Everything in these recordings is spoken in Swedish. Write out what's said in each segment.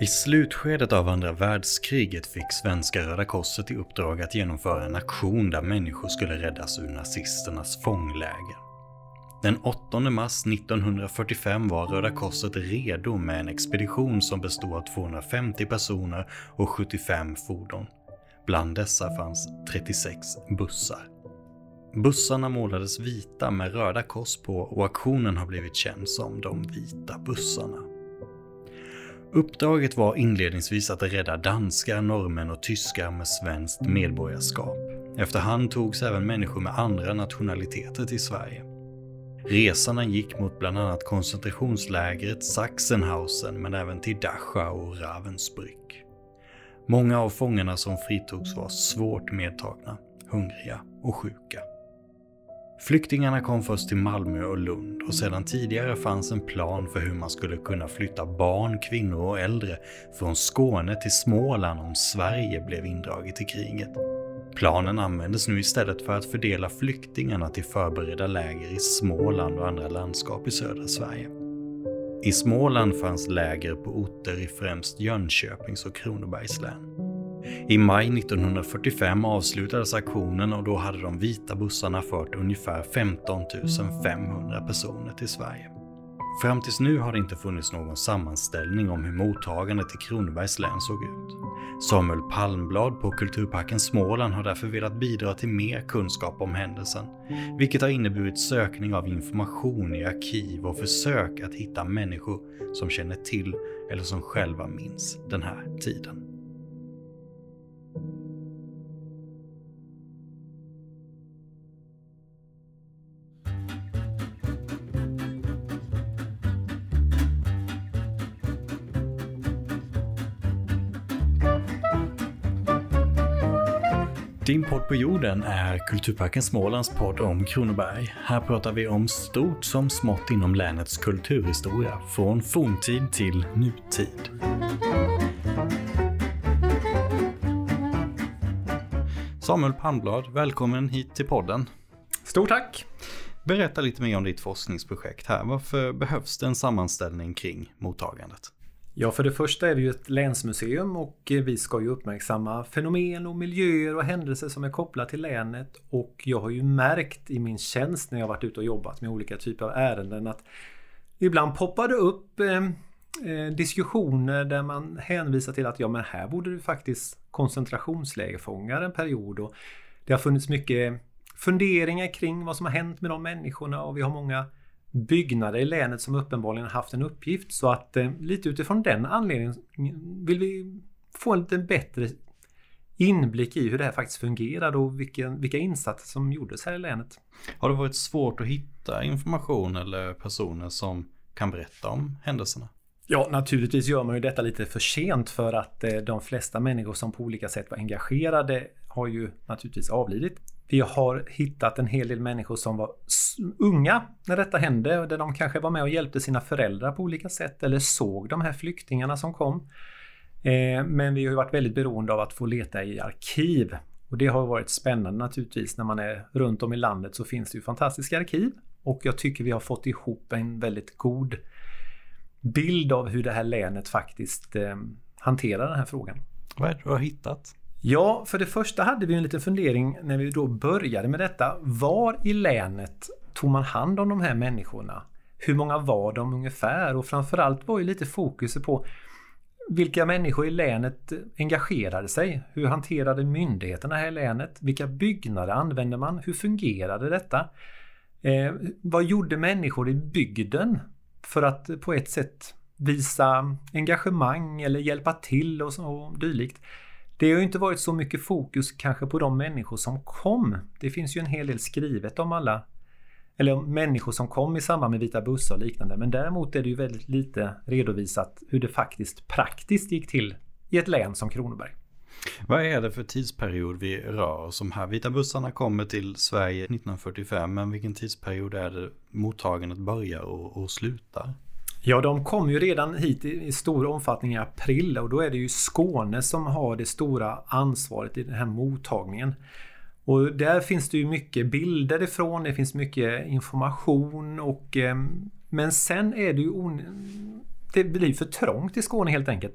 I slutskedet av andra världskriget fick svenska Röda Korset i uppdrag att genomföra en aktion där människor skulle räddas ur nazisternas fångläger. Den 8 mars 1945 var Röda Korset redo med en expedition som bestod av 250 personer och 75 fordon. Bland dessa fanns 36 bussar. Bussarna målades vita med röda kors på och aktionen har blivit känd som de vita bussarna. Uppdraget var inledningsvis att rädda danskar, norrmän och tyskar med svenskt medborgarskap. Efterhand togs även människor med andra nationaliteter till Sverige. Resorna gick mot bland annat koncentrationslägret Sachsenhausen men även till Dachau och Ravensbrück. Många av fångarna som fritogs var svårt medtagna, hungriga och sjuka. Flyktingarna kom först till Malmö och Lund och sedan tidigare fanns en plan för hur man skulle kunna flytta barn, kvinnor och äldre från Skåne till Småland om Sverige blev indraget i kriget. Planen användes nu istället för att fördela flyktingarna till förberedda läger i Småland och andra landskap i södra Sverige. I Småland fanns läger på orter i främst Jönköpings och Kronobergs län. I maj 1945 avslutades aktionen och då hade de vita bussarna fört ungefär 15 500 personer till Sverige. Fram tills nu har det inte funnits någon sammanställning om hur mottagandet i Kronobergs län såg ut. Samuel Palmblad på Kulturparken Småland har därför velat bidra till mer kunskap om händelsen, vilket har inneburit sökning av information i arkiv och försök att hitta människor som känner till eller som själva minns den här tiden. På jorden är Kulturparken Smålands podd om Kronoberg. Här pratar vi om stort som smått inom länets kulturhistoria, från forntid till nutid. Samuel Palmblad, välkommen hit till podden. Stort tack! Berätta lite mer om ditt forskningsprojekt här. Varför behövs det en sammanställning kring mottagandet? Ja, för det första är det ju ett länsmuseum och vi ska ju uppmärksamma fenomen och miljöer och händelser som är kopplade till länet. Och jag har ju märkt i min tjänst när jag varit ute och jobbat med olika typer av ärenden att ibland poppar det upp eh, eh, diskussioner där man hänvisar till att ja, men här borde du faktiskt koncentrationslägerfångar en period. Och det har funnits mycket funderingar kring vad som har hänt med de människorna och vi har många byggnader i länet som uppenbarligen haft en uppgift. Så att eh, lite utifrån den anledningen vill vi få en lite bättre inblick i hur det här faktiskt fungerade och vilken, vilka insatser som gjordes här i länet. Har det varit svårt att hitta information eller personer som kan berätta om händelserna? Ja, naturligtvis gör man ju detta lite för sent för att eh, de flesta människor som på olika sätt var engagerade har ju naturligtvis avlidit. Vi har hittat en hel del människor som var unga när detta hände, där de kanske var med och hjälpte sina föräldrar på olika sätt eller såg de här flyktingarna som kom. Eh, men vi har varit väldigt beroende av att få leta i arkiv. Och det har varit spännande naturligtvis. När man är runt om i landet så finns det ju fantastiska arkiv. Och jag tycker vi har fått ihop en väldigt god bild av hur det här länet faktiskt eh, hanterar den här frågan. Vad är det du har hittat? Ja, för det första hade vi en liten fundering när vi då började med detta. Var i länet tog man hand om de här människorna? Hur många var de ungefär? Och framförallt var ju lite fokus på vilka människor i länet engagerade sig? Hur hanterade myndigheterna här i länet? Vilka byggnader använde man? Hur fungerade detta? Eh, vad gjorde människor i bygden för att på ett sätt visa engagemang eller hjälpa till och, så, och dylikt? Det har ju inte varit så mycket fokus kanske på de människor som kom. Det finns ju en hel del skrivet om alla eller om människor som kom i samband med vita bussar och liknande. Men däremot är det ju väldigt lite redovisat hur det faktiskt praktiskt gick till i ett län som Kronoberg. Vad är det för tidsperiod vi rör oss om här? Vita bussarna kommer till Sverige 1945, men vilken tidsperiod är det mottagandet börjar och, och slutar? Ja, de kom ju redan hit i stor omfattning i april och då är det ju Skåne som har det stora ansvaret i den här mottagningen. Och där finns det ju mycket bilder ifrån, det finns mycket information och eh, men sen är det ju det blir för trångt i Skåne helt enkelt.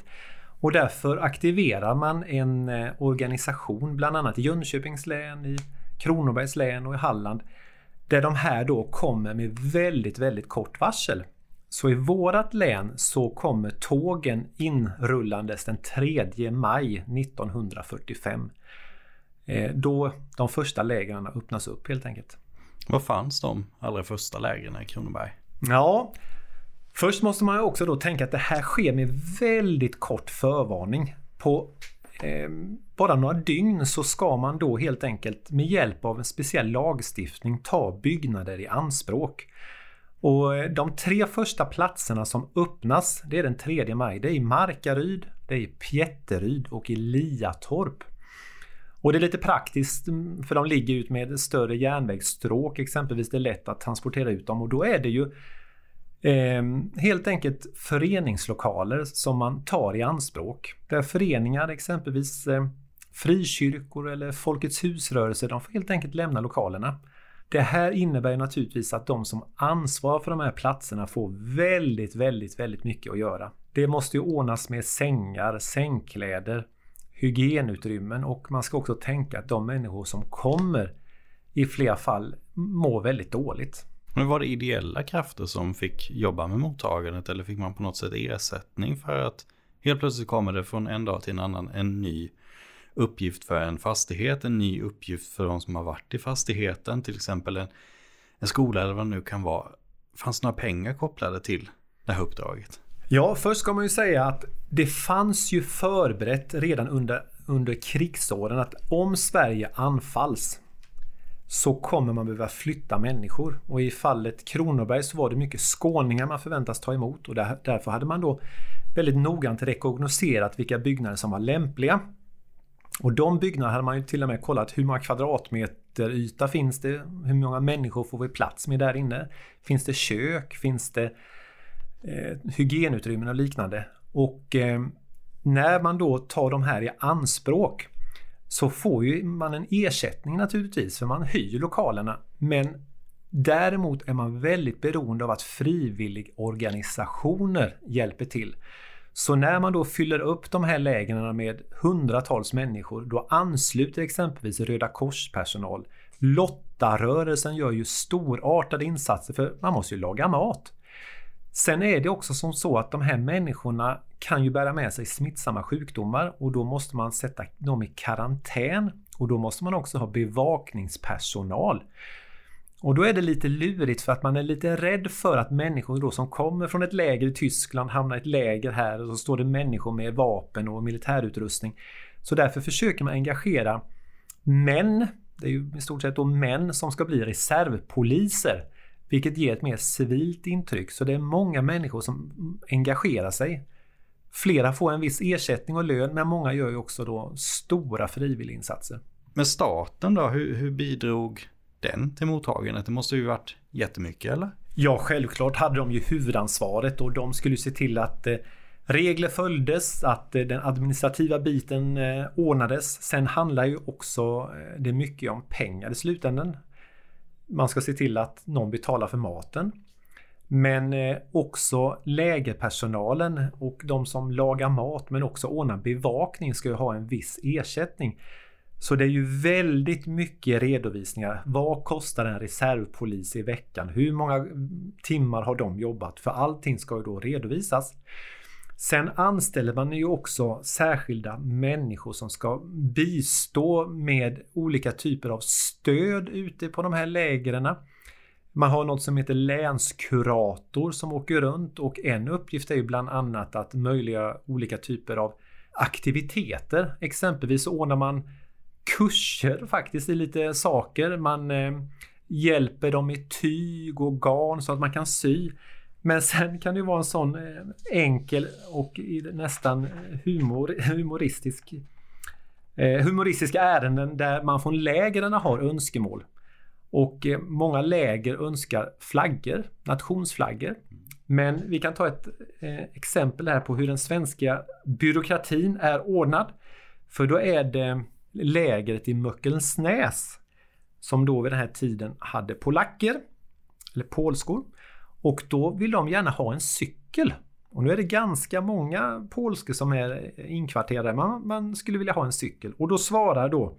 Och därför aktiverar man en eh, organisation, bland annat i Jönköpings län, i Kronobergs län och i Halland. Där de här då kommer med väldigt, väldigt kort varsel. Så i vårat län så kommer tågen inrullandes den 3 maj 1945. Eh, då de första lägren öppnas upp helt enkelt. Var fanns de allra första lägren i Kronoberg? Ja, först måste man också då tänka att det här sker med väldigt kort förvarning. På eh, bara några dygn så ska man då helt enkelt med hjälp av en speciell lagstiftning ta byggnader i anspråk. Och eh, de tre första platserna som öppnas, det är den 3 maj. Det är i Markaryd, det är i Pjätteryd och i Liatorp. Och det är lite praktiskt mm, för de ligger ut med större järnvägsstråk exempelvis. Det är lätt att transportera ut dem och då är det ju eh, helt enkelt föreningslokaler som man tar i anspråk. Där föreningar exempelvis eh, frikyrkor eller Folkets husrörelse de får helt enkelt lämna lokalerna. Det här innebär naturligtvis att de som ansvarar för de här platserna får väldigt, väldigt, väldigt mycket att göra. Det måste ju ordnas med sängar, sängkläder, hygienutrymmen och man ska också tänka att de människor som kommer i flera fall mår väldigt dåligt. Men var det ideella krafter som fick jobba med mottagandet eller fick man på något sätt ersättning för att helt plötsligt kommer det från en dag till en annan en ny uppgift för en fastighet, en ny uppgift för de som har varit i fastigheten, till exempel en, en skola eller vad det nu kan vara. Fanns det några pengar kopplade till det här uppdraget? Ja, först ska man ju säga att det fanns ju förberett redan under, under krigsåren att om Sverige anfalls så kommer man behöva flytta människor. Och i fallet Kronoberg så var det mycket skåningar man förväntas ta emot och där, därför hade man då väldigt noggrant rekognoserat vilka byggnader som var lämpliga. Och de byggnaderna hade man ju till och med kollat hur många kvadratmeter yta finns det? Hur många människor får vi plats med där inne? Finns det kök? Finns det eh, hygienutrymmen och liknande? Och eh, när man då tar de här i anspråk så får ju man en ersättning naturligtvis för man hyr lokalerna. Men däremot är man väldigt beroende av att frivilligorganisationer hjälper till. Så när man då fyller upp de här lägren med hundratals människor, då ansluter exempelvis Röda Kors-personal. Lottarörelsen gör ju storartade insatser för man måste ju laga mat. Sen är det också som så att de här människorna kan ju bära med sig smittsamma sjukdomar och då måste man sätta dem i karantän och då måste man också ha bevakningspersonal. Och då är det lite lurigt för att man är lite rädd för att människor då som kommer från ett läger i Tyskland hamnar i ett läger här och så står det människor med vapen och militärutrustning. Så därför försöker man engagera män, det är ju i stort sett då män som ska bli reservpoliser. Vilket ger ett mer civilt intryck. Så det är många människor som engagerar sig. Flera får en viss ersättning och lön men många gör ju också då stora frivilliginsatser. Men staten då, hur, hur bidrog den till mottagandet? Det måste ju varit jättemycket eller? Ja, självklart hade de ju huvudansvaret och de skulle se till att eh, regler följdes, att eh, den administrativa biten eh, ordnades. Sen handlar ju också det mycket om pengar i slutändan. Man ska se till att någon betalar för maten. Men också lägerpersonalen och de som lagar mat men också ordnar bevakning ska ju ha en viss ersättning. Så det är ju väldigt mycket redovisningar. Vad kostar en reservpolis i veckan? Hur många timmar har de jobbat? För allting ska ju då redovisas. Sen anställer man ju också särskilda människor som ska bistå med olika typer av stöd ute på de här lägren. Man har något som heter länskurator som åker runt och en uppgift är ju bland annat att möjliggöra olika typer av aktiviteter. Exempelvis ordnar man kurser faktiskt i lite saker. Man eh, hjälper dem i tyg och garn så att man kan sy. Men sen kan det vara en sån eh, enkel och nästan eh, humor, humoristisk eh, humoristiska ärenden där man från lägren har önskemål. Och eh, många läger önskar flaggor, nationsflaggor. Men vi kan ta ett eh, exempel här på hur den svenska byråkratin är ordnad. För då är det lägret i Möckelnsnäs som då vid den här tiden hade polacker, eller polskor. Och då vill de gärna ha en cykel. Och nu är det ganska många polskor som är inkvarterade. Man, man skulle vilja ha en cykel. Och då svarar då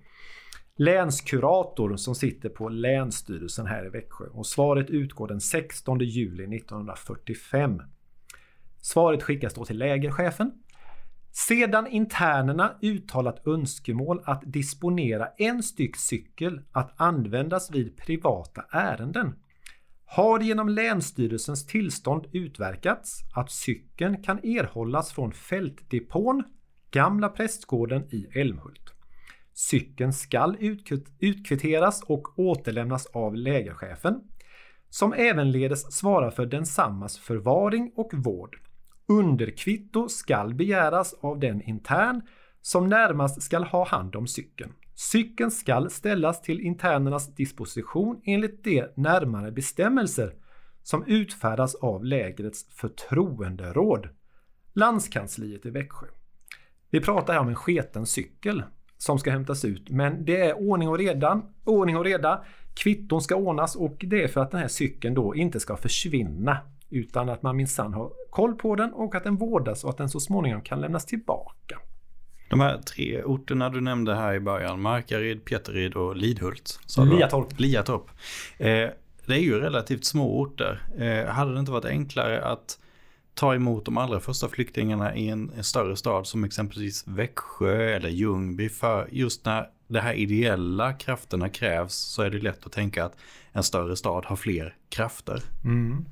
länskurator som sitter på Länsstyrelsen här i Växjö. Och svaret utgår den 16 juli 1945. Svaret skickas då till lägerchefen. Sedan internerna uttalat önskemål att disponera en styck cykel att användas vid privata ärenden har genom Länsstyrelsens tillstånd utverkats att cykeln kan erhållas från fältdepån Gamla Prästgården i Älmhult. Cykeln skall utkvitteras och återlämnas av lägerchefen, som ävenledes svarar för densammas förvaring och vård. Underkvitto skall begäras av den intern som närmast skall ha hand om cykeln. Cykeln skall ställas till internernas disposition enligt de närmare bestämmelser som utfärdas av lägrets förtroenderåd, landskansliet i Växjö. Vi pratar här om en sketen cykel som ska hämtas ut, men det är ordning och reda. Ordning och reda. Kvitton ska ordnas och det är för att den här cykeln då inte ska försvinna utan att man minsann har koll på den och att den vårdas och att den så småningom kan lämnas tillbaka. De här tre orterna du nämnde här i början, Markaryd, Pieteryd och Lidhult. Liatorp. Liatorp. Eh, det är ju relativt små orter. Eh, hade det inte varit enklare att ta emot de allra första flyktingarna i en, en, större stad som exempelvis Växjö eller Ljungby för just när de här ideella krafterna krävs så är det lätt att tänka att en större stad har fler krafter. Mm.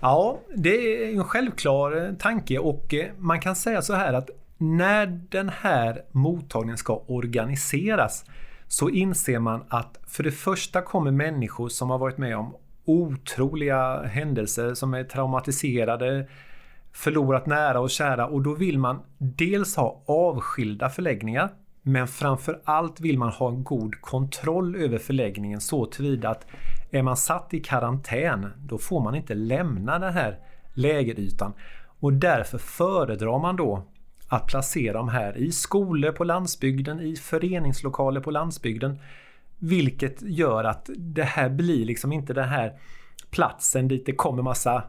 Ja, det är en självklar eh, tanke och eh, man kan säga så här att när den här mottagningen ska organiseras så inser man att för det första kommer människor som har varit med om otroliga händelser, som är traumatiserade, förlorat nära och kära och då vill man dels ha avskilda förläggningar men framför allt vill man ha en god kontroll över förläggningen så tillvida att är man satt i karantän då får man inte lämna den här lägerytan och därför föredrar man då att placera dem här i skolor på landsbygden, i föreningslokaler på landsbygden. Vilket gör att det här blir liksom inte den här platsen dit det kommer massa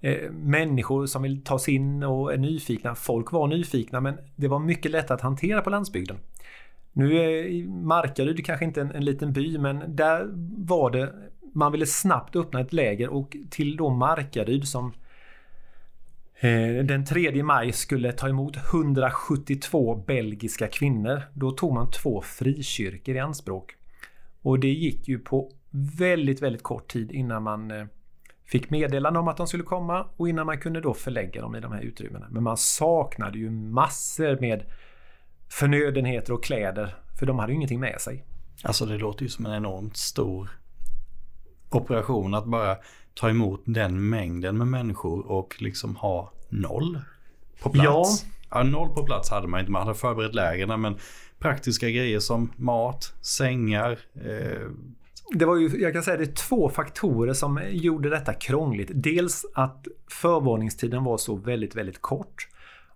eh, människor som vill ta sig in och är nyfikna. Folk var nyfikna men det var mycket lätt att hantera på landsbygden. Nu är Markaryd kanske inte en, en liten by men där var det man ville snabbt öppna ett läger och till då Markaryd som eh, den 3 maj skulle ta emot 172 belgiska kvinnor. Då tog man två frikyrkor i anspråk. Och det gick ju på väldigt, väldigt kort tid innan man eh, fick meddelande om att de skulle komma och innan man kunde då förlägga dem i de här utrymmena. Men man saknade ju massor med förnödenheter och kläder för de hade ju ingenting med sig. Alltså det låter ju som en enormt stor operation att bara ta emot den mängden med människor och liksom ha noll på plats. Ja. ja, noll på plats hade man inte. Man hade förberett lägren men praktiska grejer som mat, sängar. Eh... Det var ju, jag kan säga det är två faktorer som gjorde detta krångligt. Dels att förvarningstiden var så väldigt, väldigt kort.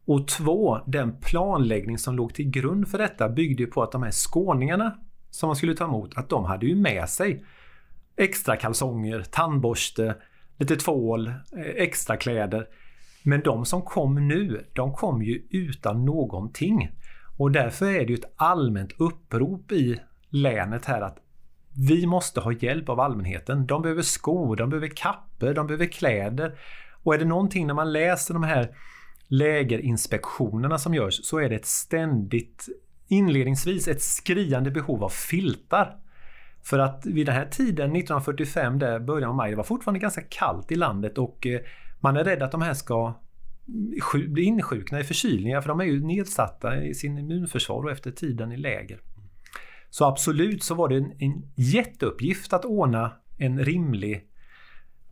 Och två, den planläggning som låg till grund för detta byggde på att de här skåningarna som man skulle ta emot, att de hade ju med sig extra kalsonger, tandborste, lite tvål, eh, extra kläder. Men de som kom nu, de kom ju utan någonting. Och därför är det ju ett allmänt upprop i länet här att vi måste ha hjälp av allmänheten. De behöver skor, de behöver kapper, de behöver kläder. Och är det någonting när man läser de här lägerinspektionerna som görs så är det ett ständigt inledningsvis ett skriande behov av filtar. För att vid den här tiden, 1945, där början av maj, det var fortfarande ganska kallt i landet och eh, man är rädd att de här ska bli insjukna i förkylningar för de är ju nedsatta i sin immunförsvar och efter tiden i läger. Så absolut så var det en, en jätteuppgift att ordna en rimlig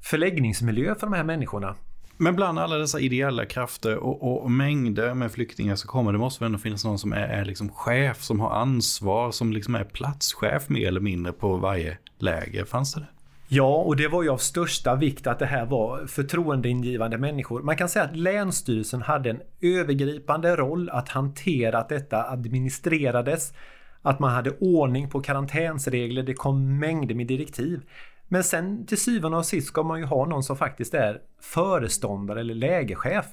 förläggningsmiljö för de här människorna. Men bland alla dessa ideella krafter och, och, mängder med flyktingar som kommer, det måste väl ändå finnas någon som är, är liksom chef, som har ansvar, som liksom är platschef mer eller mindre på varje läger. Fanns det det? Ja, och det var ju av största vikt att det här var förtroendeingivande människor. Man kan säga att Länsstyrelsen hade en övergripande roll att hantera att detta administrerades, att man hade ordning på karantänsregler, det kom mängder med direktiv. Men sen till syvende och sist ska man ju ha någon som faktiskt är föreståndare eller lägerchef.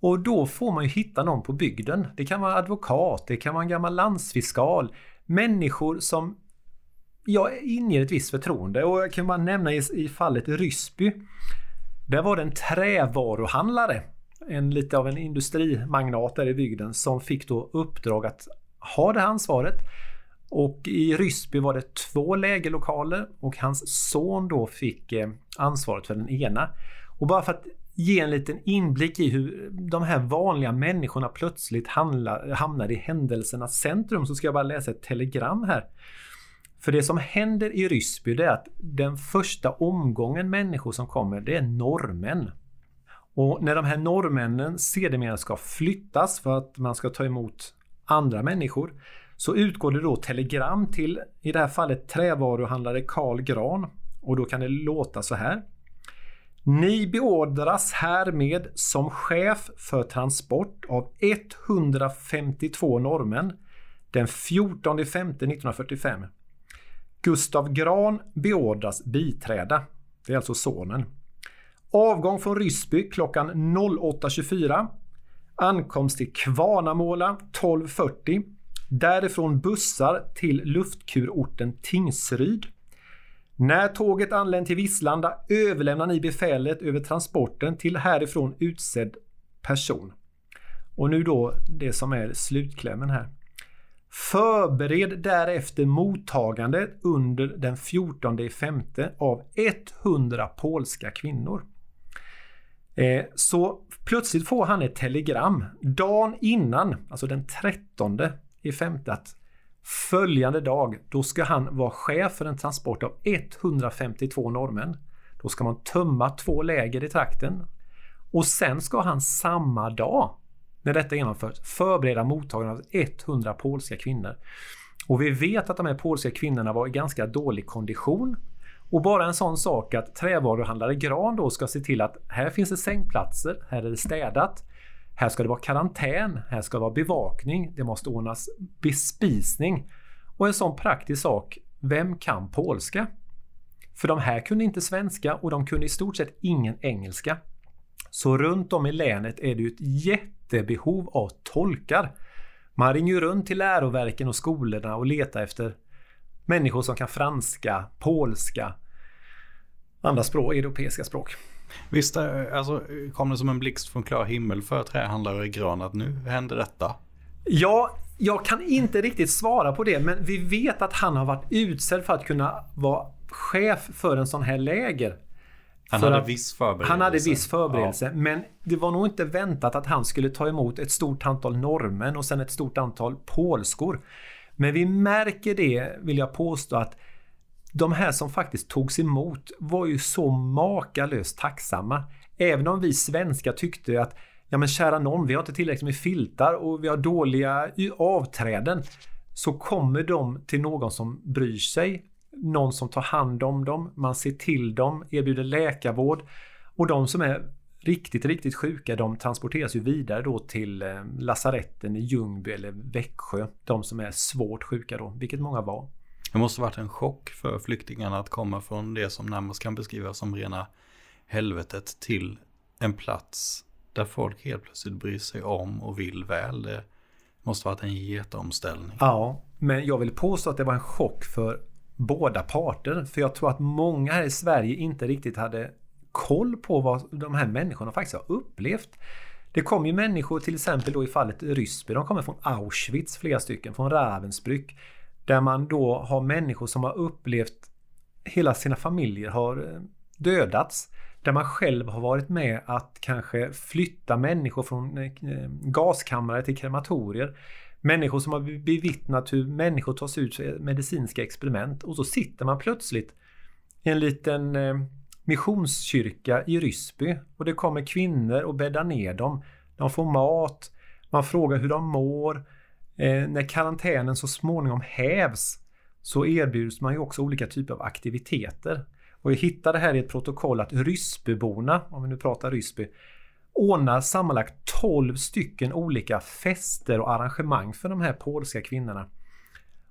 Och då får man ju hitta någon på bygden. Det kan vara advokat, det kan vara en gammal landsfiskal. Människor som jag inger ett visst förtroende. Och jag kan bara nämna i, i fallet Ryssby. Där var det en trävaruhandlare, en lite av en industrimagnat där i bygden, som fick då uppdrag att ha det här ansvaret. Och i Ryssby var det två lägerlokaler och hans son då fick eh, ansvaret för den ena. Och bara för att ge en liten inblick i hur de här vanliga människorna plötsligt hamnar i händelsernas centrum så ska jag bara läsa ett telegram här. För det som händer i Ryssby det är att den första omgången människor som kommer det är norrmän. Och när de här norrmännen sedermera ska flyttas för att man ska ta emot andra människor så utgår det då telegram till, i det här fallet trävaruhandlare Karl Gran. Och då kan det låta så här. Ni beordras härmed som chef för transport av 152 norrmän den 14 5 1945. Gustav Gran beordras biträda. Det är alltså sonen. Avgång från Ryssby klockan 08.24. Ankomst till Kvarnamåla 12.40. Därifrån bussar till luftkurorten Tingsryd. När tåget anlänt till Visslanda överlämnar ni befälet över transporten till härifrån utsedd person. Och nu då det som är slutklämmen här. Förbered därefter mottagandet under den 14 femte av 100 polska kvinnor. Eh, så plötsligt får han ett telegram dagen innan, alltså den 13 i femte, att följande dag, då ska han vara chef för en transport av 152 norrmän. Då ska man tömma två läger i trakten. Och sen ska han samma dag när detta genomförs förbereda mottagandet av 100 polska kvinnor. Och vi vet att de här polska kvinnorna var i ganska dålig kondition. Och bara en sån sak att trävaruhandlare Gran då ska se till att här finns det sängplatser, här är det städat. Här ska det vara karantän, här ska det vara bevakning, det måste ordnas bespisning. Och en sån praktisk sak, vem kan polska? För de här kunde inte svenska och de kunde i stort sett ingen engelska. Så runt om i länet är det ju ett jättebehov av tolkar. Man ringer runt till läroverken och skolorna och letar efter människor som kan franska, polska, andra språk, europeiska språk. Visst alltså, kom det som en blixt från klar himmel för trähandlare i Gran att nu händer detta? Ja, jag kan inte riktigt svara på det men vi vet att han har varit utsedd för att kunna vara chef för en sån här läger. Han hade viss förberedelse. Han hade viss förberedelse. Ja. Men det var nog inte väntat att han skulle ta emot ett stort antal norrmän och sen ett stort antal polskor. Men vi märker det, vill jag påstå, att de här som faktiskt togs emot var ju så makalöst tacksamma. Även om vi svenskar tyckte att ja men kära någon, vi har inte tillräckligt med filtar och vi har dåliga avträden. Så kommer de till någon som bryr sig, någon som tar hand om dem, man ser till dem, erbjuder läkarvård. Och de som är riktigt, riktigt sjuka de transporteras ju vidare då till eh, lasaretten i Ljungby eller Växjö. De som är svårt sjuka då, vilket många var. Det måste varit en chock för flyktingarna att komma från det som närmast kan beskrivas som rena helvetet till en plats där folk helt plötsligt bryr sig om och vill väl. Det måste varit en jätteomställning. Ja, men jag vill påstå att det var en chock för båda parter. För jag tror att många här i Sverige inte riktigt hade koll på vad de här människorna faktiskt har upplevt. Det kom ju människor till exempel då i fallet Ryssby. De kommer från Auschwitz flera stycken, från Ravensbrück. Där man då har människor som har upplevt hela sina familjer har eh, dödats. Där man själv har varit med att kanske flytta människor från eh, eh, gaskammare till krematorier. Människor som har bevittnat hur människor tas ut för medicinska experiment och så sitter man plötsligt i en liten missionskyrka i Ryssby och det kommer kvinnor och bäddar ner dem. De får mat, man frågar hur de mår. Eh, när karantänen så småningom hävs så erbjuds man ju också olika typer av aktiviteter. Och jag hittade här i ett protokoll att Ryssbyborna, om vi nu pratar Ryssby, ordnar sammanlagt 12 stycken olika fester och arrangemang för de här polska kvinnorna.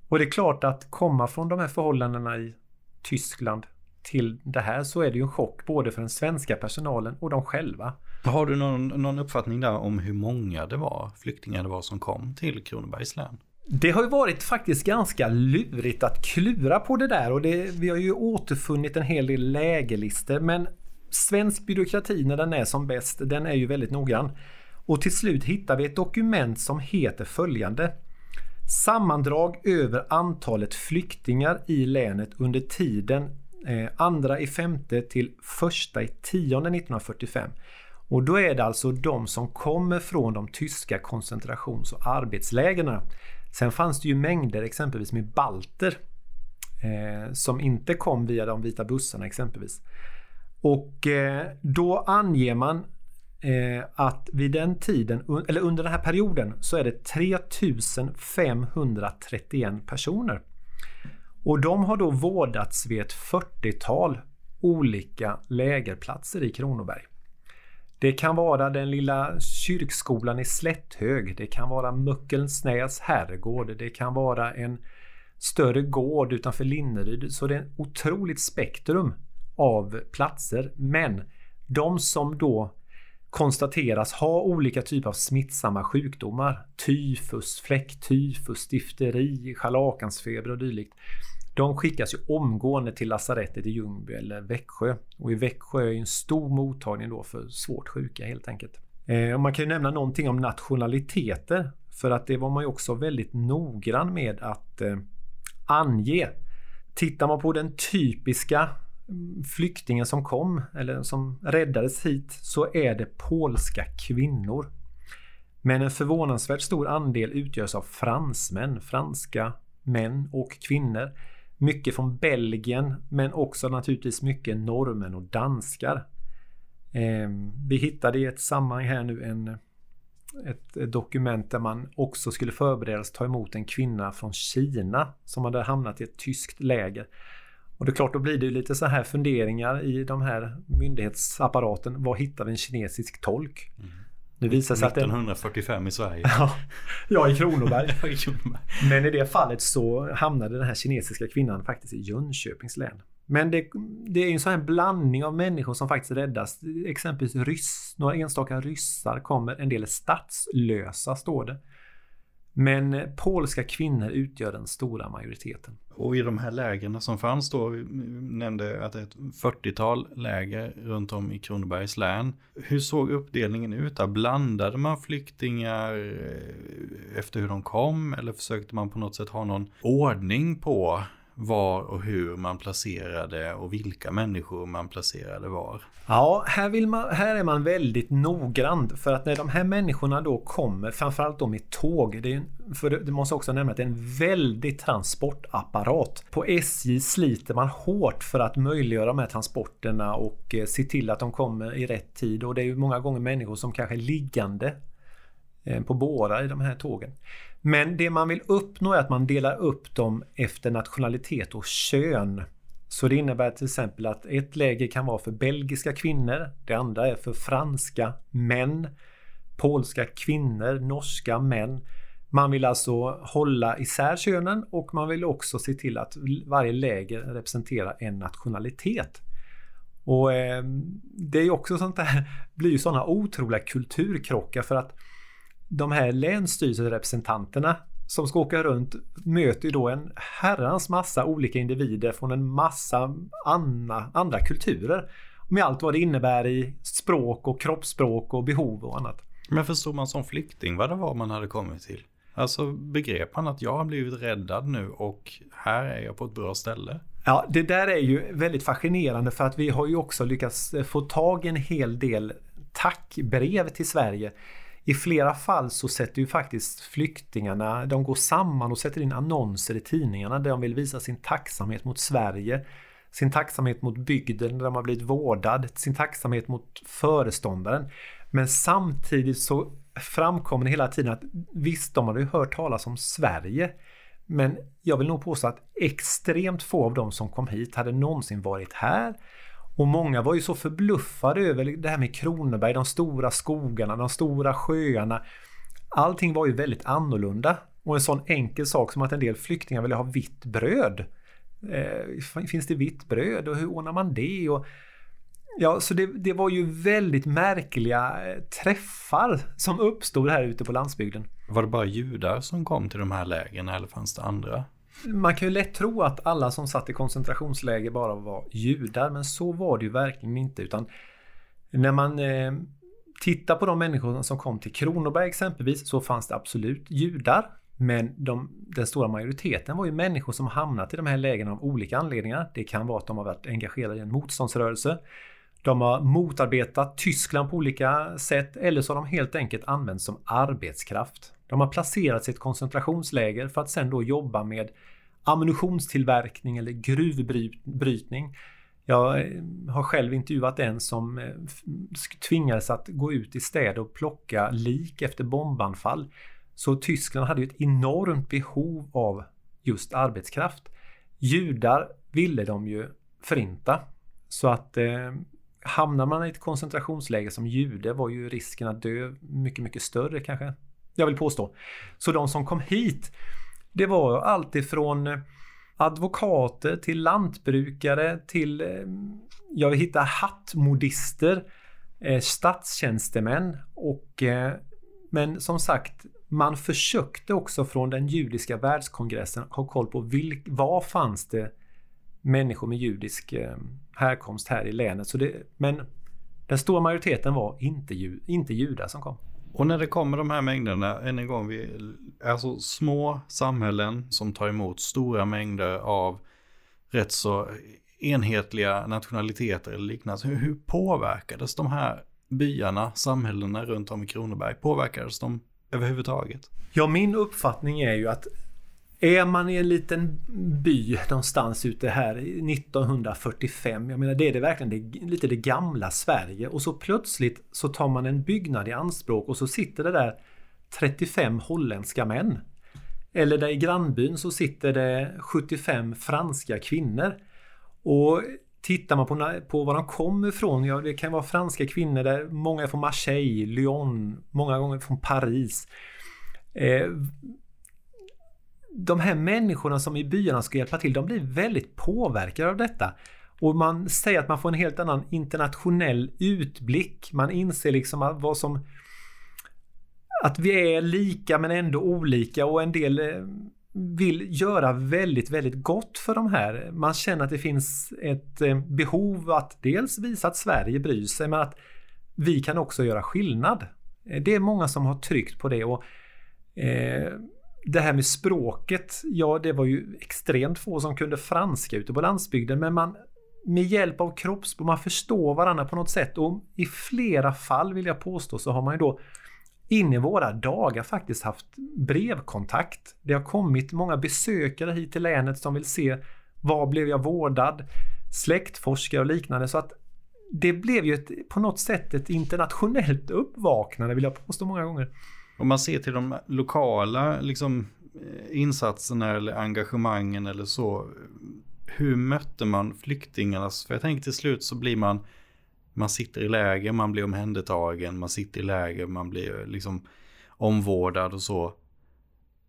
Och det är klart att komma från de här förhållandena i Tyskland till det här så är det ju en chock både för den svenska personalen och de själva. Har du någon, någon uppfattning där om hur många det var, flyktingar det var som kom till Kronobergs län? Det har ju varit faktiskt ganska lurigt att klura på det där och det, vi har ju återfunnit en hel del lägerlistor men svensk byråkrati när den är som bäst, den är ju väldigt noggrann. Och till slut hittar vi ett dokument som heter följande. Sammandrag över antalet flyktingar i länet under tiden eh, andra i femte till första i tionde 1945. Och då är det alltså de som kommer från de tyska koncentrations och arbetslägren. Sen fanns det ju mängder exempelvis med balter eh, som inte kom via de vita bussarna exempelvis. Och eh, då anger man eh, att vid den tiden, eller under den här perioden, så är det 3531 personer. Och de har då vårdats vid ett 40-tal olika lägerplatser i Kronoberg. Det kan vara den lilla kyrkskolan i Slätthög. Det kan vara Möckelnsnäs herrgård. Det kan vara en större gård utanför Linneryd. Så det är ett otroligt spektrum av platser. Men de som då konstateras ha olika typer av smittsamma sjukdomar, tyfus, fläcktyfus, difteri, scharlakansfeber och dylikt. De skickas ju omgående till lasarettet i Ljungby eller Växjö. Och i Växjö är en stor mottagning då för svårt sjuka helt enkelt. Eh, man kan ju nämna någonting om nationaliteter. För att det var man ju också väldigt noggrann med att eh, ange. Tittar man på den typiska mm, flyktingen som kom eller som räddades hit så är det polska kvinnor. Men en förvånansvärt stor andel utgörs av fransmän, franska män och kvinnor. Mycket från Belgien men också naturligtvis mycket norrmän och danskar. Eh, vi hittade i ett sammanhang här nu en, ett, ett dokument där man också skulle förberedas ta emot en kvinna från Kina som hade hamnat i ett tyskt läger. Och det är klart, då blir det lite så här funderingar i de här myndighetsapparaten. Var hittar vi en kinesisk tolk? Mm. Det visar sig 1945 att i Sverige. Ja, i Kronoberg. i Kronoberg. Men i det fallet så hamnade den här kinesiska kvinnan faktiskt i Jönköpings län. Men det, det är en sån här blandning av människor som faktiskt räddas. Exempelvis ryss, några enstaka ryssar kommer, en del är statslösa står det. Men polska kvinnor utgör den stora majoriteten. Och i de här lägren som fanns då, vi nämnde att det är ett 40-tal läger runt om i Kronobergs län. Hur såg uppdelningen ut där? Blandade man flyktingar eh, efter hur de kom eller försökte man på något sätt ha någon ordning på var och hur man placerade och vilka människor man placerade var. Ja, här, vill man, här är man väldigt noggrann för att när de här människorna då kommer, framförallt då med tåg, det, är, för det måste också nämna att det är en väldig transportapparat. På SJ sliter man hårt för att möjliggöra de här transporterna och eh, se till att de kommer i rätt tid och det är ju många gånger människor som kanske är liggande Eh, på bårar i de här tågen. Men det man vill uppnå är att man delar upp dem efter nationalitet och kön. Så det innebär till exempel att ett läger kan vara för belgiska kvinnor, det andra är för franska män, polska kvinnor, norska män. Man vill alltså hålla isär könen och man vill också se till att varje läger representerar en nationalitet. Och eh, Det är också sånt där, blir ju sådana otroliga kulturkrockar för att de här länsstyrelserepresentanterna som ska åka runt möter ju då en herrans massa olika individer från en massa andra, andra kulturer. Med allt vad det innebär i språk och kroppsspråk och behov och annat. Men förstod man som flykting vad det var man hade kommit till? Alltså begrep man att jag har blivit räddad nu och här är jag på ett bra ställe? Ja, det där är ju väldigt fascinerande för att vi har ju också lyckats få tag i en hel del tackbrev till Sverige i flera fall så sätter ju faktiskt flyktingarna, de går samman och sätter in annonser i tidningarna där de vill visa sin tacksamhet mot Sverige, sin tacksamhet mot bygden där de har blivit vårdad, sin tacksamhet mot föreståndaren. Men samtidigt så framkommer det hela tiden att visst, de hade ju hört talas om Sverige. Men jag vill nog påstå att extremt få av de som kom hit hade någonsin varit här och många var ju så förbluffade över det här med Kronoberg, de stora skogarna, de stora sjöarna. Allting var ju väldigt annorlunda. Och en sån enkel sak som att en del flyktingar ville ha vitt bröd. Eh, finns det vitt bröd och hur ordnar man det? Och, ja, så det, det var ju väldigt märkliga eh, träffar som uppstod här ute på landsbygden. Var det bara judar som kom till de här lägren eller fanns det andra? Man kan ju lätt tro att alla som satt i koncentrationsläger bara var judar, men så var det ju verkligen inte. Utan när man eh, tittar på de människor som kom till Kronoberg exempelvis så fanns det absolut judar. Men de, den stora majoriteten var ju människor som hamnat i de här lägren av olika anledningar. Det kan vara att de har varit engagerade i en motståndsrörelse. De har motarbetat Tyskland på olika sätt eller så har de helt enkelt använts som arbetskraft. De har placerats i ett koncentrationsläger för att sen då jobba med ammunitionstillverkning eller gruvbrytning. Jag eh, har själv intervjuat en som eh, tvingades att gå ut i städer och plocka lik efter bombanfall. Så Tyskland hade ju ett enormt behov av just arbetskraft. Judar ville de ju förinta. Så att eh, hamnar man i ett koncentrationsläger som jude var ju risken att dö mycket, mycket större kanske. Jag vill påstå. Så de som kom hit, det var alltifrån eh, advokater till lantbrukare till, eh, jag vill hitta hattmodister, eh, statstjänstemän och eh, men som sagt, man försökte också från den judiska världskongressen ha koll på vilk, var fanns det människor med judisk härkomst här i länet. Så det, men den stora majoriteten var inte, inte judar som kom. Och när det kommer de här mängderna, än en gång, vi, alltså små samhällen som tar emot stora mängder av rätt så enhetliga nationaliteter eller liknande. Hur, hur påverkades de här byarna, samhällena runt om i Kronoberg, påverkades de överhuvudtaget? Ja, min uppfattning är ju att är man i en liten by någonstans ute här 1945, jag menar det är det verkligen det, lite det gamla Sverige och så plötsligt så tar man en byggnad i anspråk och så sitter det där 35 holländska män. Eller där i grannbyn så sitter det 75 franska kvinnor. Och tittar man på, på var de kommer ifrån, ja det kan vara franska kvinnor där många är från Marseille, Lyon, många gånger från Paris. Eh, de här människorna som i byarna ska hjälpa till, de blir väldigt påverkade av detta. Och man säger att man får en helt annan internationell utblick. Man inser liksom att vad som... Att vi är lika men ändå olika och en del eh, vill göra väldigt, väldigt gott för de här. Man känner att det finns ett eh, behov att dels visa att Sverige bryr sig men att vi kan också göra skillnad. Eh, det är många som har tryckt på det och eh, det här med språket, ja det var ju extremt få som kunde franska ute på landsbygden men man med hjälp av kroppsspråk, man förstår varandra på något sätt och i flera fall vill jag påstå så har man ju då in i våra dagar faktiskt haft brevkontakt. Det har kommit många besökare hit till länet som vill se var blev jag vårdad? Släktforskare och liknande så att det blev ju ett, på något sätt ett internationellt uppvaknande vill jag påstå många gånger. Om man ser till de lokala liksom, eh, insatserna eller engagemangen eller så. Hur mötte man flyktingarnas, för jag tänker till slut så blir man, man sitter i läger, man blir omhändertagen, man sitter i läger, man blir eh, liksom omvårdad och så.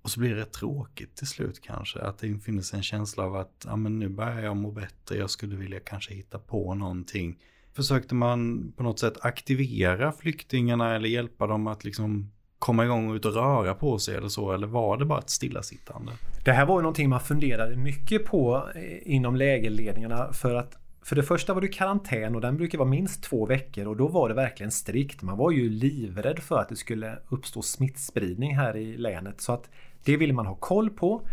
Och så blir det rätt tråkigt till slut kanske. Att det finns en känsla av att ja, men nu börjar jag må bättre. Jag skulle vilja kanske hitta på någonting. Försökte man på något sätt aktivera flyktingarna eller hjälpa dem att liksom komma igång och ut och röra på sig eller så? Eller var det bara ett stillasittande? Det här var ju någonting man funderade mycket på eh, inom lägerledningarna för att för det första var det karantän och den brukar vara minst två veckor och då var det verkligen strikt. Man var ju livrädd för att det skulle uppstå smittspridning här i länet så att det vill man ha koll på.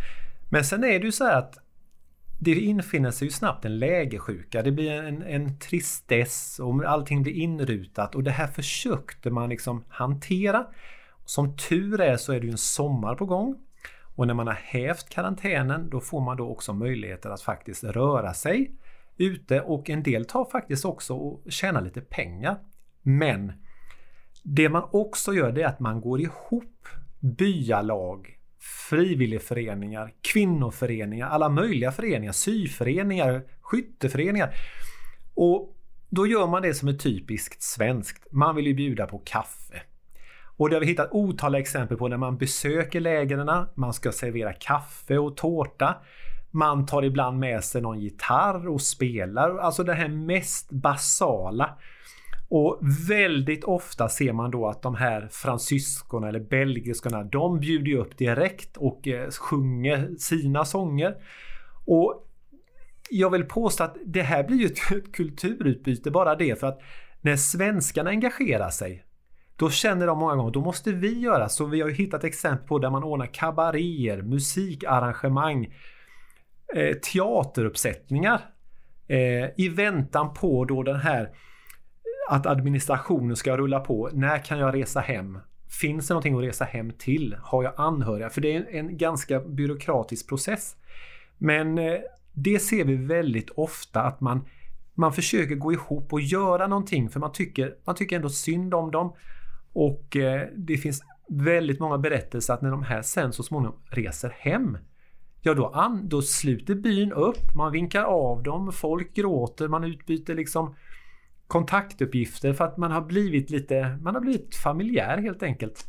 Men sen är det ju så här att det infinner sig ju snabbt en lägesjuka. Det blir en, en tristess och allting blir inrutat och det här försökte man liksom hantera. Som tur är så är det ju en sommar på gång. Och när man har hävt karantänen då får man då också möjligheter att faktiskt röra sig ute och en del tar faktiskt också och tjänar lite pengar. Men det man också gör det är att man går ihop byalag, frivilligföreningar, kvinnoföreningar, alla möjliga föreningar, syföreningar, skytteföreningar. Och då gör man det som är typiskt svenskt. Man vill ju bjuda på kaffe. Och det har vi hittat otaliga exempel på när man besöker lägren. Man ska servera kaffe och tårta. Man tar ibland med sig någon gitarr och spelar. Alltså det här mest basala. Och väldigt ofta ser man då att de här fransyskorna eller belgiskorna, de bjuder upp direkt och eh, sjunger sina sånger. Och jag vill påstå att det här blir ju ett kulturutbyte bara det för att när svenskarna engagerar sig då känner de många gånger, då måste vi göra så. Vi har ju hittat exempel på där man ordnar kabaréer, musikarrangemang, eh, teateruppsättningar eh, i väntan på då den här att administrationen ska rulla på. När kan jag resa hem? Finns det någonting att resa hem till? Har jag anhöriga? För det är en ganska byråkratisk process. Men eh, det ser vi väldigt ofta att man, man försöker gå ihop och göra någonting för man tycker, man tycker ändå synd om dem. Och eh, det finns väldigt många berättelser att när de här sen så småningom reser hem Ja då, an, då sluter byn upp, man vinkar av dem, folk gråter, man utbyter liksom kontaktuppgifter för att man har blivit lite, man har blivit familjär helt enkelt.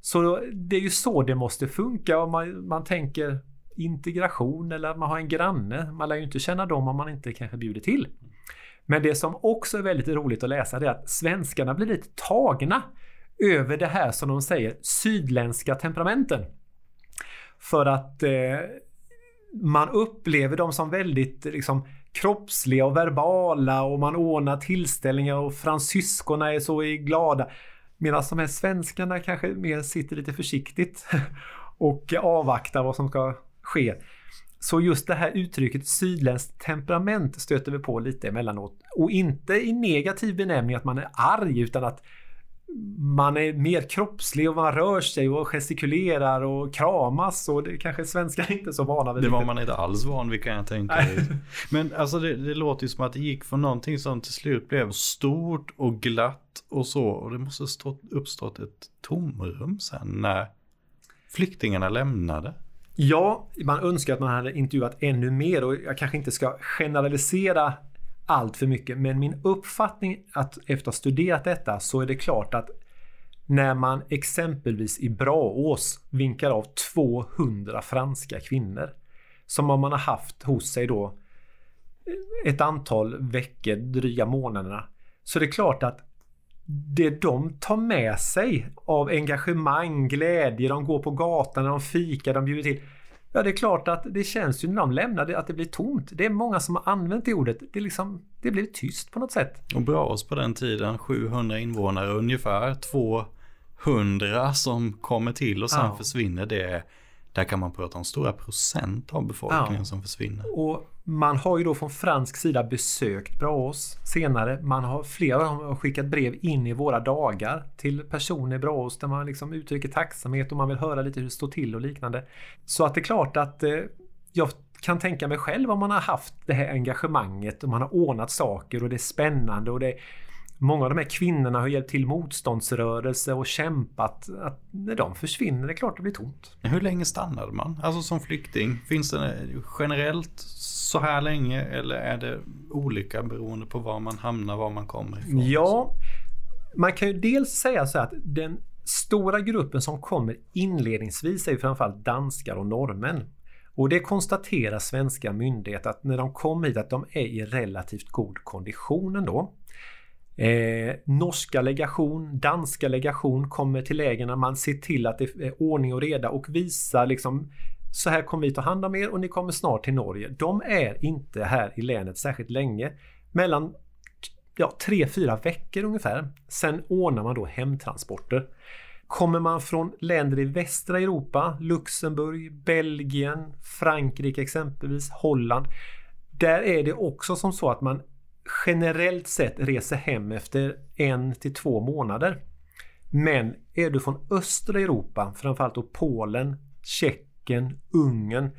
Så det är ju så det måste funka om man, man tänker integration eller att man har en granne. Man lär ju inte känna dem om man inte kanske bjuder till. Men det som också är väldigt roligt att läsa det är att svenskarna blir lite tagna över det här som de säger sydländska temperamenten. För att eh, man upplever dem som väldigt liksom, kroppsliga och verbala och man ordnar tillställningar och fransyskorna är så glada. Medan de här svenskarna kanske mer sitter lite försiktigt och avvaktar vad som ska ske. Så just det här uttrycket sydländskt temperament stöter vi på lite emellanåt. Och inte i negativ benämning att man är arg utan att man är mer kroppslig och man rör sig och gestikulerar och kramas och det kanske svenskar inte är så vana vid. Det var man inte alls van vid kan jag tänka mig. Men alltså det, det, låter ju som att det gick från någonting som till slut blev stort och glatt och så och det måste stått, uppstått ett tomrum sen när flyktingarna lämnade. Ja, man önskar att man hade intervjuat ännu mer och jag kanske inte ska generalisera allt för mycket. Men min uppfattning att efter att ha studerat detta så är det klart att när man exempelvis i Braås vinkar av 200 franska kvinnor som man har haft hos sig då ett antal veckor, dryga månaderna. Så det är klart att det de tar med sig av engagemang, glädje, de går på gatan, de fikar, de bjuder till. Ja, det är klart att det känns ju när de lämnar det att det blir tomt. Det är många som har använt det ordet. Det, liksom, det blir tyst på något sätt. Och Braås på den tiden, 700 invånare ungefär, 200 som kommer till och sen ja. försvinner. Det, där kan man prata om stora procent av befolkningen ja. som försvinner. Och man har ju då från fransk sida besökt Braås senare. Man har flera har skickat brev in i våra dagar till personer i Braås där man liksom uttrycker tacksamhet och man vill höra lite hur det står till och liknande. Så att det är klart att eh, jag kan tänka mig själv om man har haft det här engagemanget och man har ordnat saker och det är spännande och det Många av de här kvinnorna har hjälpt till motståndsrörelse och kämpat. Att när de försvinner, det är klart det blir tomt. Hur länge stannade man? Alltså som flykting? Finns det generellt så här länge eller är det olika beroende på var man hamnar, var man kommer ifrån? Ja, man kan ju dels säga så att den stora gruppen som kommer inledningsvis är ju framförallt danskar och norrmän. Och det konstaterar svenska myndigheter att när de kommer hit att de är i relativt god kondition ändå. Eh, norska legation, danska legation kommer till lägren. Man ser till att det är ordning och reda och visar liksom så här kommer vi ta hand om er och ni kommer snart till Norge. De är inte här i länet särskilt länge. Mellan ja, tre, fyra veckor ungefär. Sen ordnar man då hemtransporter. Kommer man från länder i västra Europa, Luxemburg, Belgien, Frankrike exempelvis, Holland. Där är det också som så att man generellt sett reser hem efter en till två månader. Men är du från östra Europa, framförallt då Polen, Tjeckien, Ungern.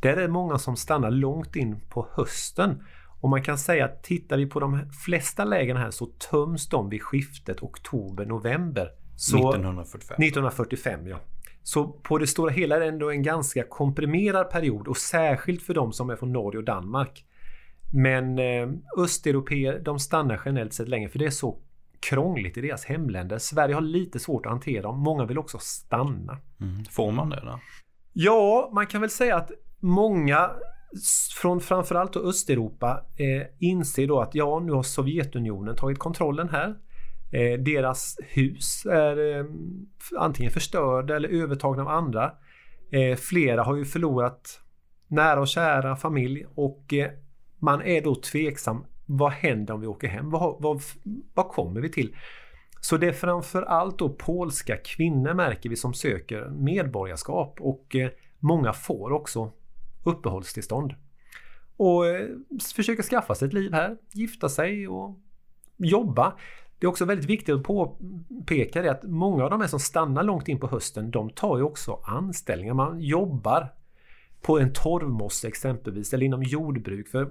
Där är det många som stannar långt in på hösten. Och man kan säga att tittar vi på de flesta lägen här så töms de vid skiftet oktober-november. 1945. 1945 ja. Så på det stora hela är det ändå en ganska komprimerad period och särskilt för de som är från Norge och Danmark. Men eh, östeuropeer de stannar generellt sett länge för det är så krångligt i deras hemländer. Sverige har lite svårt att hantera dem. Många vill också stanna. Mm. Får man det då? Ja, man kan väl säga att många från framförallt Östeuropa eh, inser då att ja, nu har Sovjetunionen tagit kontrollen här. Eh, deras hus är eh, antingen förstörda eller övertagna av andra. Eh, flera har ju förlorat nära och kära, familj och eh, man är då tveksam. Vad händer om vi åker hem? Vad, vad, vad kommer vi till? Så det är framförallt då polska kvinnor märker vi som söker medborgarskap och eh, många får också uppehållstillstånd. Och eh, försöker skaffa sig ett liv här, gifta sig och jobba. Det är också väldigt viktigt att påpeka det att många av de här som stannar långt in på hösten, de tar ju också anställningar. Man jobbar på en torvmosse exempelvis, eller inom jordbruk. För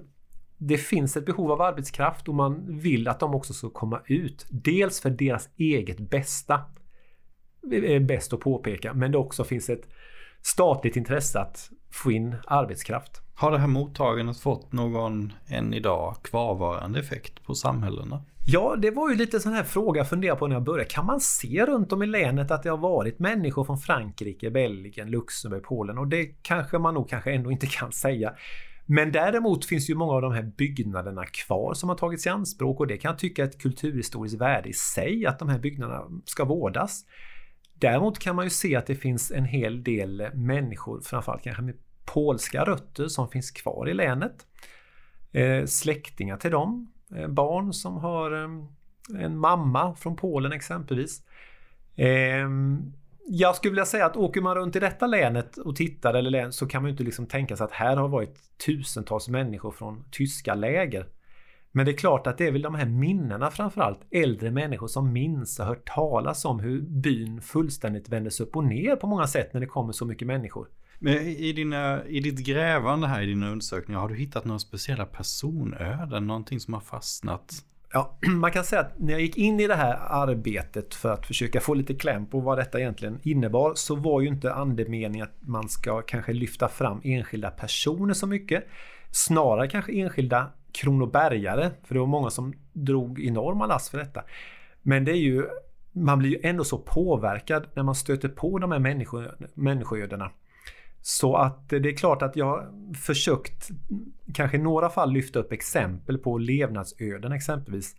det finns ett behov av arbetskraft och man vill att de också ska komma ut. Dels för deras eget bästa. Det är bäst att påpeka, men det också finns ett statligt intresse att få in arbetskraft. Har det här mottagandet fått någon än idag kvarvarande effekt på samhällena? Ja, det var ju lite sån här fråga jag funderade på när jag började. Kan man se runt om i länet att det har varit människor från Frankrike, Belgien, Luxemburg, Polen? Och det kanske man nog kanske ändå inte kan säga. Men däremot finns ju många av de här byggnaderna kvar som har tagits i anspråk och det kan jag tycka är ett kulturhistoriskt värde i sig att de här byggnaderna ska vårdas. Däremot kan man ju se att det finns en hel del människor, framförallt kanske med polska rötter, som finns kvar i länet. Eh, släktingar till dem, eh, barn som har eh, en mamma från Polen exempelvis. Eh, jag skulle vilja säga att åker man runt i detta länet och tittar eller län så kan man ju inte liksom tänka sig att här har varit tusentals människor från tyska läger. Men det är klart att det är väl de här minnena framförallt, äldre människor som minns och hört talas om hur byn fullständigt vändes upp och ner på många sätt när det kommer så mycket människor. Men i, dina, i ditt grävande här i dina undersökningar, har du hittat några speciella personöden? Någonting som har fastnat? Ja, man kan säga att när jag gick in i det här arbetet för att försöka få lite kläm på vad detta egentligen innebar så var ju inte andemeningen att man ska kanske lyfta fram enskilda personer så mycket. Snarare kanske enskilda kronobergare, för det var många som drog enorma lass för detta. Men det är ju, man blir ju ändå så påverkad när man stöter på de här människoödena. Så att det är klart att jag försökt kanske i några fall lyfta upp exempel på levnadsöden exempelvis.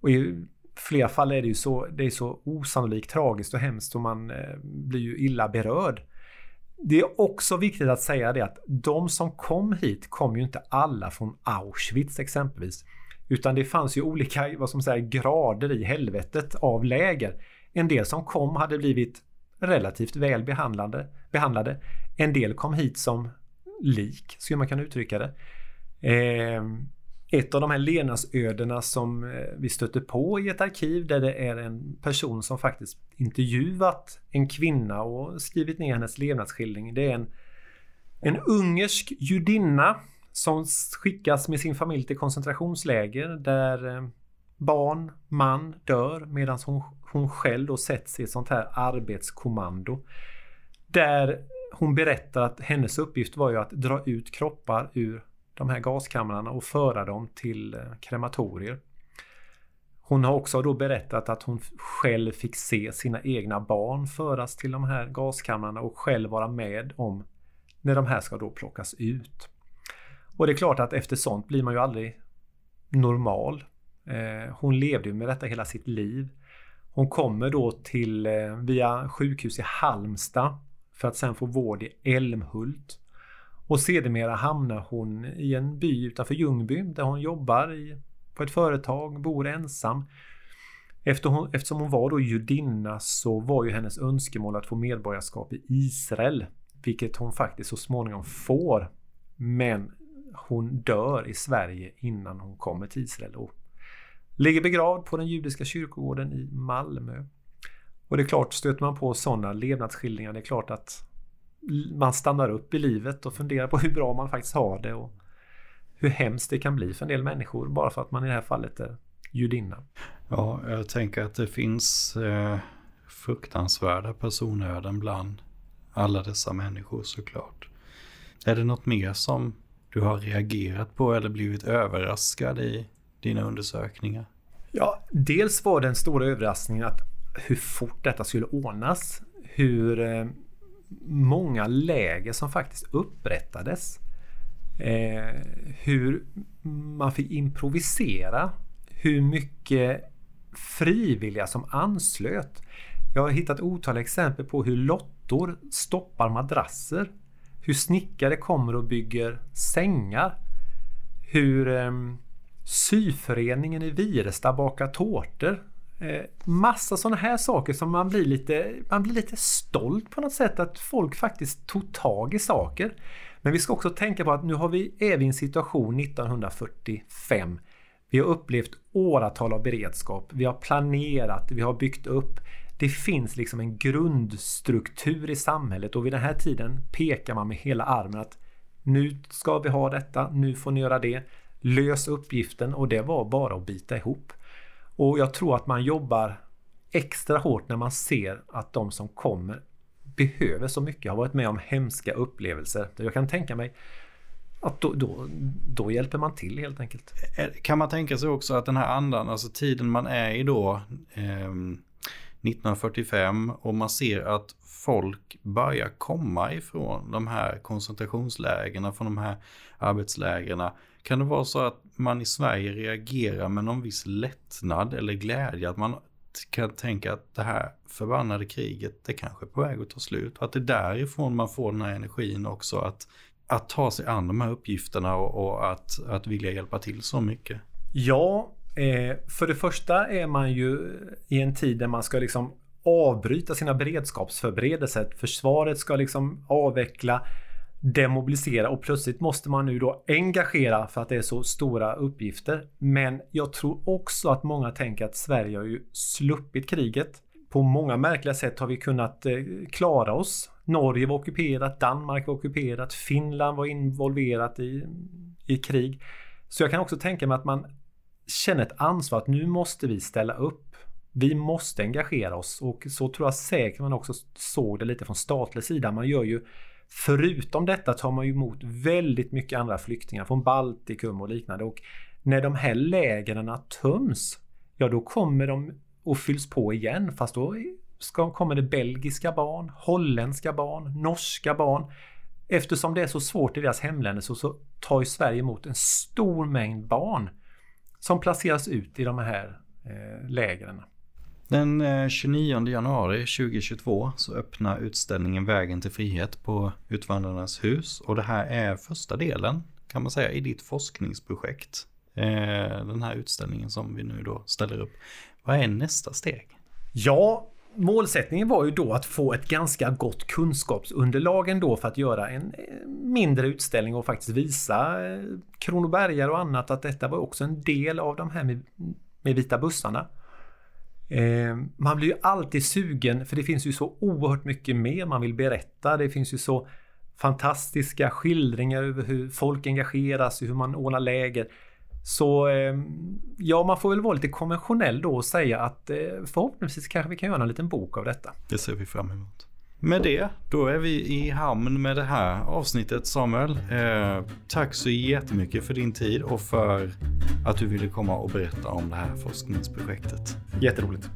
Och i flera fall är det ju så, det är så osannolikt tragiskt och hemskt och man eh, blir ju illa berörd. Det är också viktigt att säga det att de som kom hit kom ju inte alla från Auschwitz exempelvis. Utan det fanns ju olika vad som säger, grader i helvetet av läger. En del som kom hade blivit relativt väl behandlade. behandlade. En del kom hit som lik, skulle man kunna uttrycka det. Eh, ett av de här levnadsödena som eh, vi stötte på i ett arkiv där det är en person som faktiskt intervjuat en kvinna och skrivit ner hennes levnadsskildring. Det är en, en ungersk judinna som skickas med sin familj till koncentrationsläger där eh, barn, man dör medan hon, hon själv då sätts i ett sånt här arbetskommando. Där hon berättar att hennes uppgift var ju att dra ut kroppar ur de här gaskamrarna och föra dem till eh, krematorier. Hon har också då berättat att hon själv fick se sina egna barn föras till de här gaskamrarna och själv vara med om när de här ska då plockas ut. Och det är klart att efter sånt blir man ju aldrig normal. Eh, hon levde ju med detta hela sitt liv. Hon kommer då till eh, via sjukhus i Halmstad för att sen få vård i Älmhult. Och sedermera hamnar hon i en by utanför Ljungby där hon jobbar i, på ett företag, bor ensam. Efter hon, eftersom hon var då judinna så var ju hennes önskemål att få medborgarskap i Israel. Vilket hon faktiskt så småningom får. Men hon dör i Sverige innan hon kommer till Israel och ligger begravd på den judiska kyrkogården i Malmö. Och det är klart, stöter man på sådana levnadsskildringar, det är klart att man stannar upp i livet och funderar på hur bra man faktiskt har det och hur hemskt det kan bli för en del människor bara för att man i det här fallet är judinna. Ja, jag tänker att det finns eh, fruktansvärda personöden bland alla dessa människor såklart. Är det något mer som du har reagerat på eller blivit överraskad i dina undersökningar? Ja, dels var den stora överraskningen att hur fort detta skulle ordnas. Hur eh, många läger som faktiskt upprättades. Eh, hur man fick improvisera. Hur mycket frivilliga som anslöt. Jag har hittat otaliga exempel på hur lottor stoppar madrasser. Hur snickare kommer och bygger sängar. Hur eh, syföreningen i Viresta bakar tårtor. Eh, massa sådana här saker som man blir, lite, man blir lite stolt på något sätt att folk faktiskt tog tag i saker. Men vi ska också tänka på att nu har vi, är vi i en situation 1945. Vi har upplevt åratal av beredskap. Vi har planerat, vi har byggt upp. Det finns liksom en grundstruktur i samhället och vid den här tiden pekar man med hela armen att nu ska vi ha detta, nu får ni göra det. Lös uppgiften och det var bara att bita ihop. Och jag tror att man jobbar extra hårt när man ser att de som kommer behöver så mycket. Har varit med om hemska upplevelser. Jag kan tänka mig att då, då, då, hjälper man till helt enkelt. Kan man tänka sig också att den här andan, alltså tiden man är i då, eh, 1945 och man ser att folk börjar komma ifrån de här koncentrationslägren, från de här arbetslägren. Kan det vara så att man i Sverige reagerar med någon viss lättnad eller glädje? Att man kan tänka att det här förbannade kriget, det kanske är på väg att ta slut. Och att det är därifrån man får den här energin också. Att, att ta sig an de här uppgifterna och, och att, att vilja hjälpa till så mycket. Ja, eh, för det första är man ju i en tid där man ska liksom avbryta sina beredskapsförberedelser. Försvaret ska liksom avveckla demobilisera och plötsligt måste man nu då engagera för att det är så stora uppgifter. Men jag tror också att många tänker att Sverige har ju sluppit kriget. På många märkliga sätt har vi kunnat eh, klara oss. Norge var ockuperat, Danmark var ockuperat, Finland var involverat i, i krig. Så jag kan också tänka mig att man känner ett ansvar att nu måste vi ställa upp. Vi måste engagera oss och så tror jag säkert man också såg det lite från statlig sida. Man gör ju Förutom detta tar man ju emot väldigt mycket andra flyktingar från Baltikum och liknande. Och när de här lägren töms, ja då kommer de och fylls på igen. Fast då ska, kommer det belgiska barn, holländska barn, norska barn. Eftersom det är så svårt i deras hemländer så, så tar ju Sverige emot en stor mängd barn som placeras ut i de här eh, lägren. Den eh, 29 januari 2022 så öppnar utställningen Vägen till frihet på Utvandrarnas hus och det här är första delen kan man säga i ditt forskningsprojekt. Eh, den här utställningen som vi nu då ställer upp. Vad är nästa steg? Ja, målsättningen var ju då att få ett ganska gott kunskapsunderlag ändå för att göra en eh, mindre utställning och faktiskt visa Kronobergare och annat att detta var också en del av de här med, med vita bussarna. Eh, man blir ju alltid sugen för det finns ju så oerhört mycket mer man vill berätta. Det finns ju så fantastiska skildringar över hur folk engageras, hur man ordnar läger. Så eh, ja, man får väl vara lite konventionell då och säga att eh, förhoppningsvis kanske vi kan göra en liten bok av detta. Det ser vi fram emot. Med det, då är vi i hamn med det här avsnittet Samuel. Eh, tack så jättemycket för din tid och för att du ville komma och berätta om det här forskningsprojektet. Jätteroligt.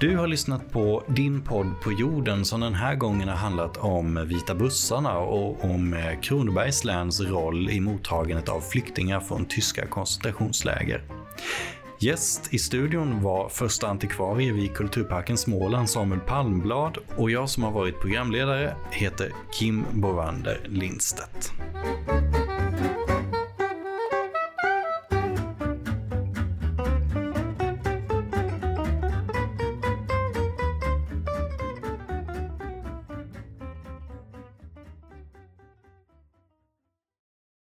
Du har lyssnat på din podd på jorden som den här gången har handlat om Vita bussarna och om Kronobergs läns roll i mottagandet av flyktingar från tyska koncentrationsläger. Gäst i studion var första antikvarie vid Kulturparken Småland Samuel Palmblad och jag som har varit programledare heter Kim Bovander Lindstedt.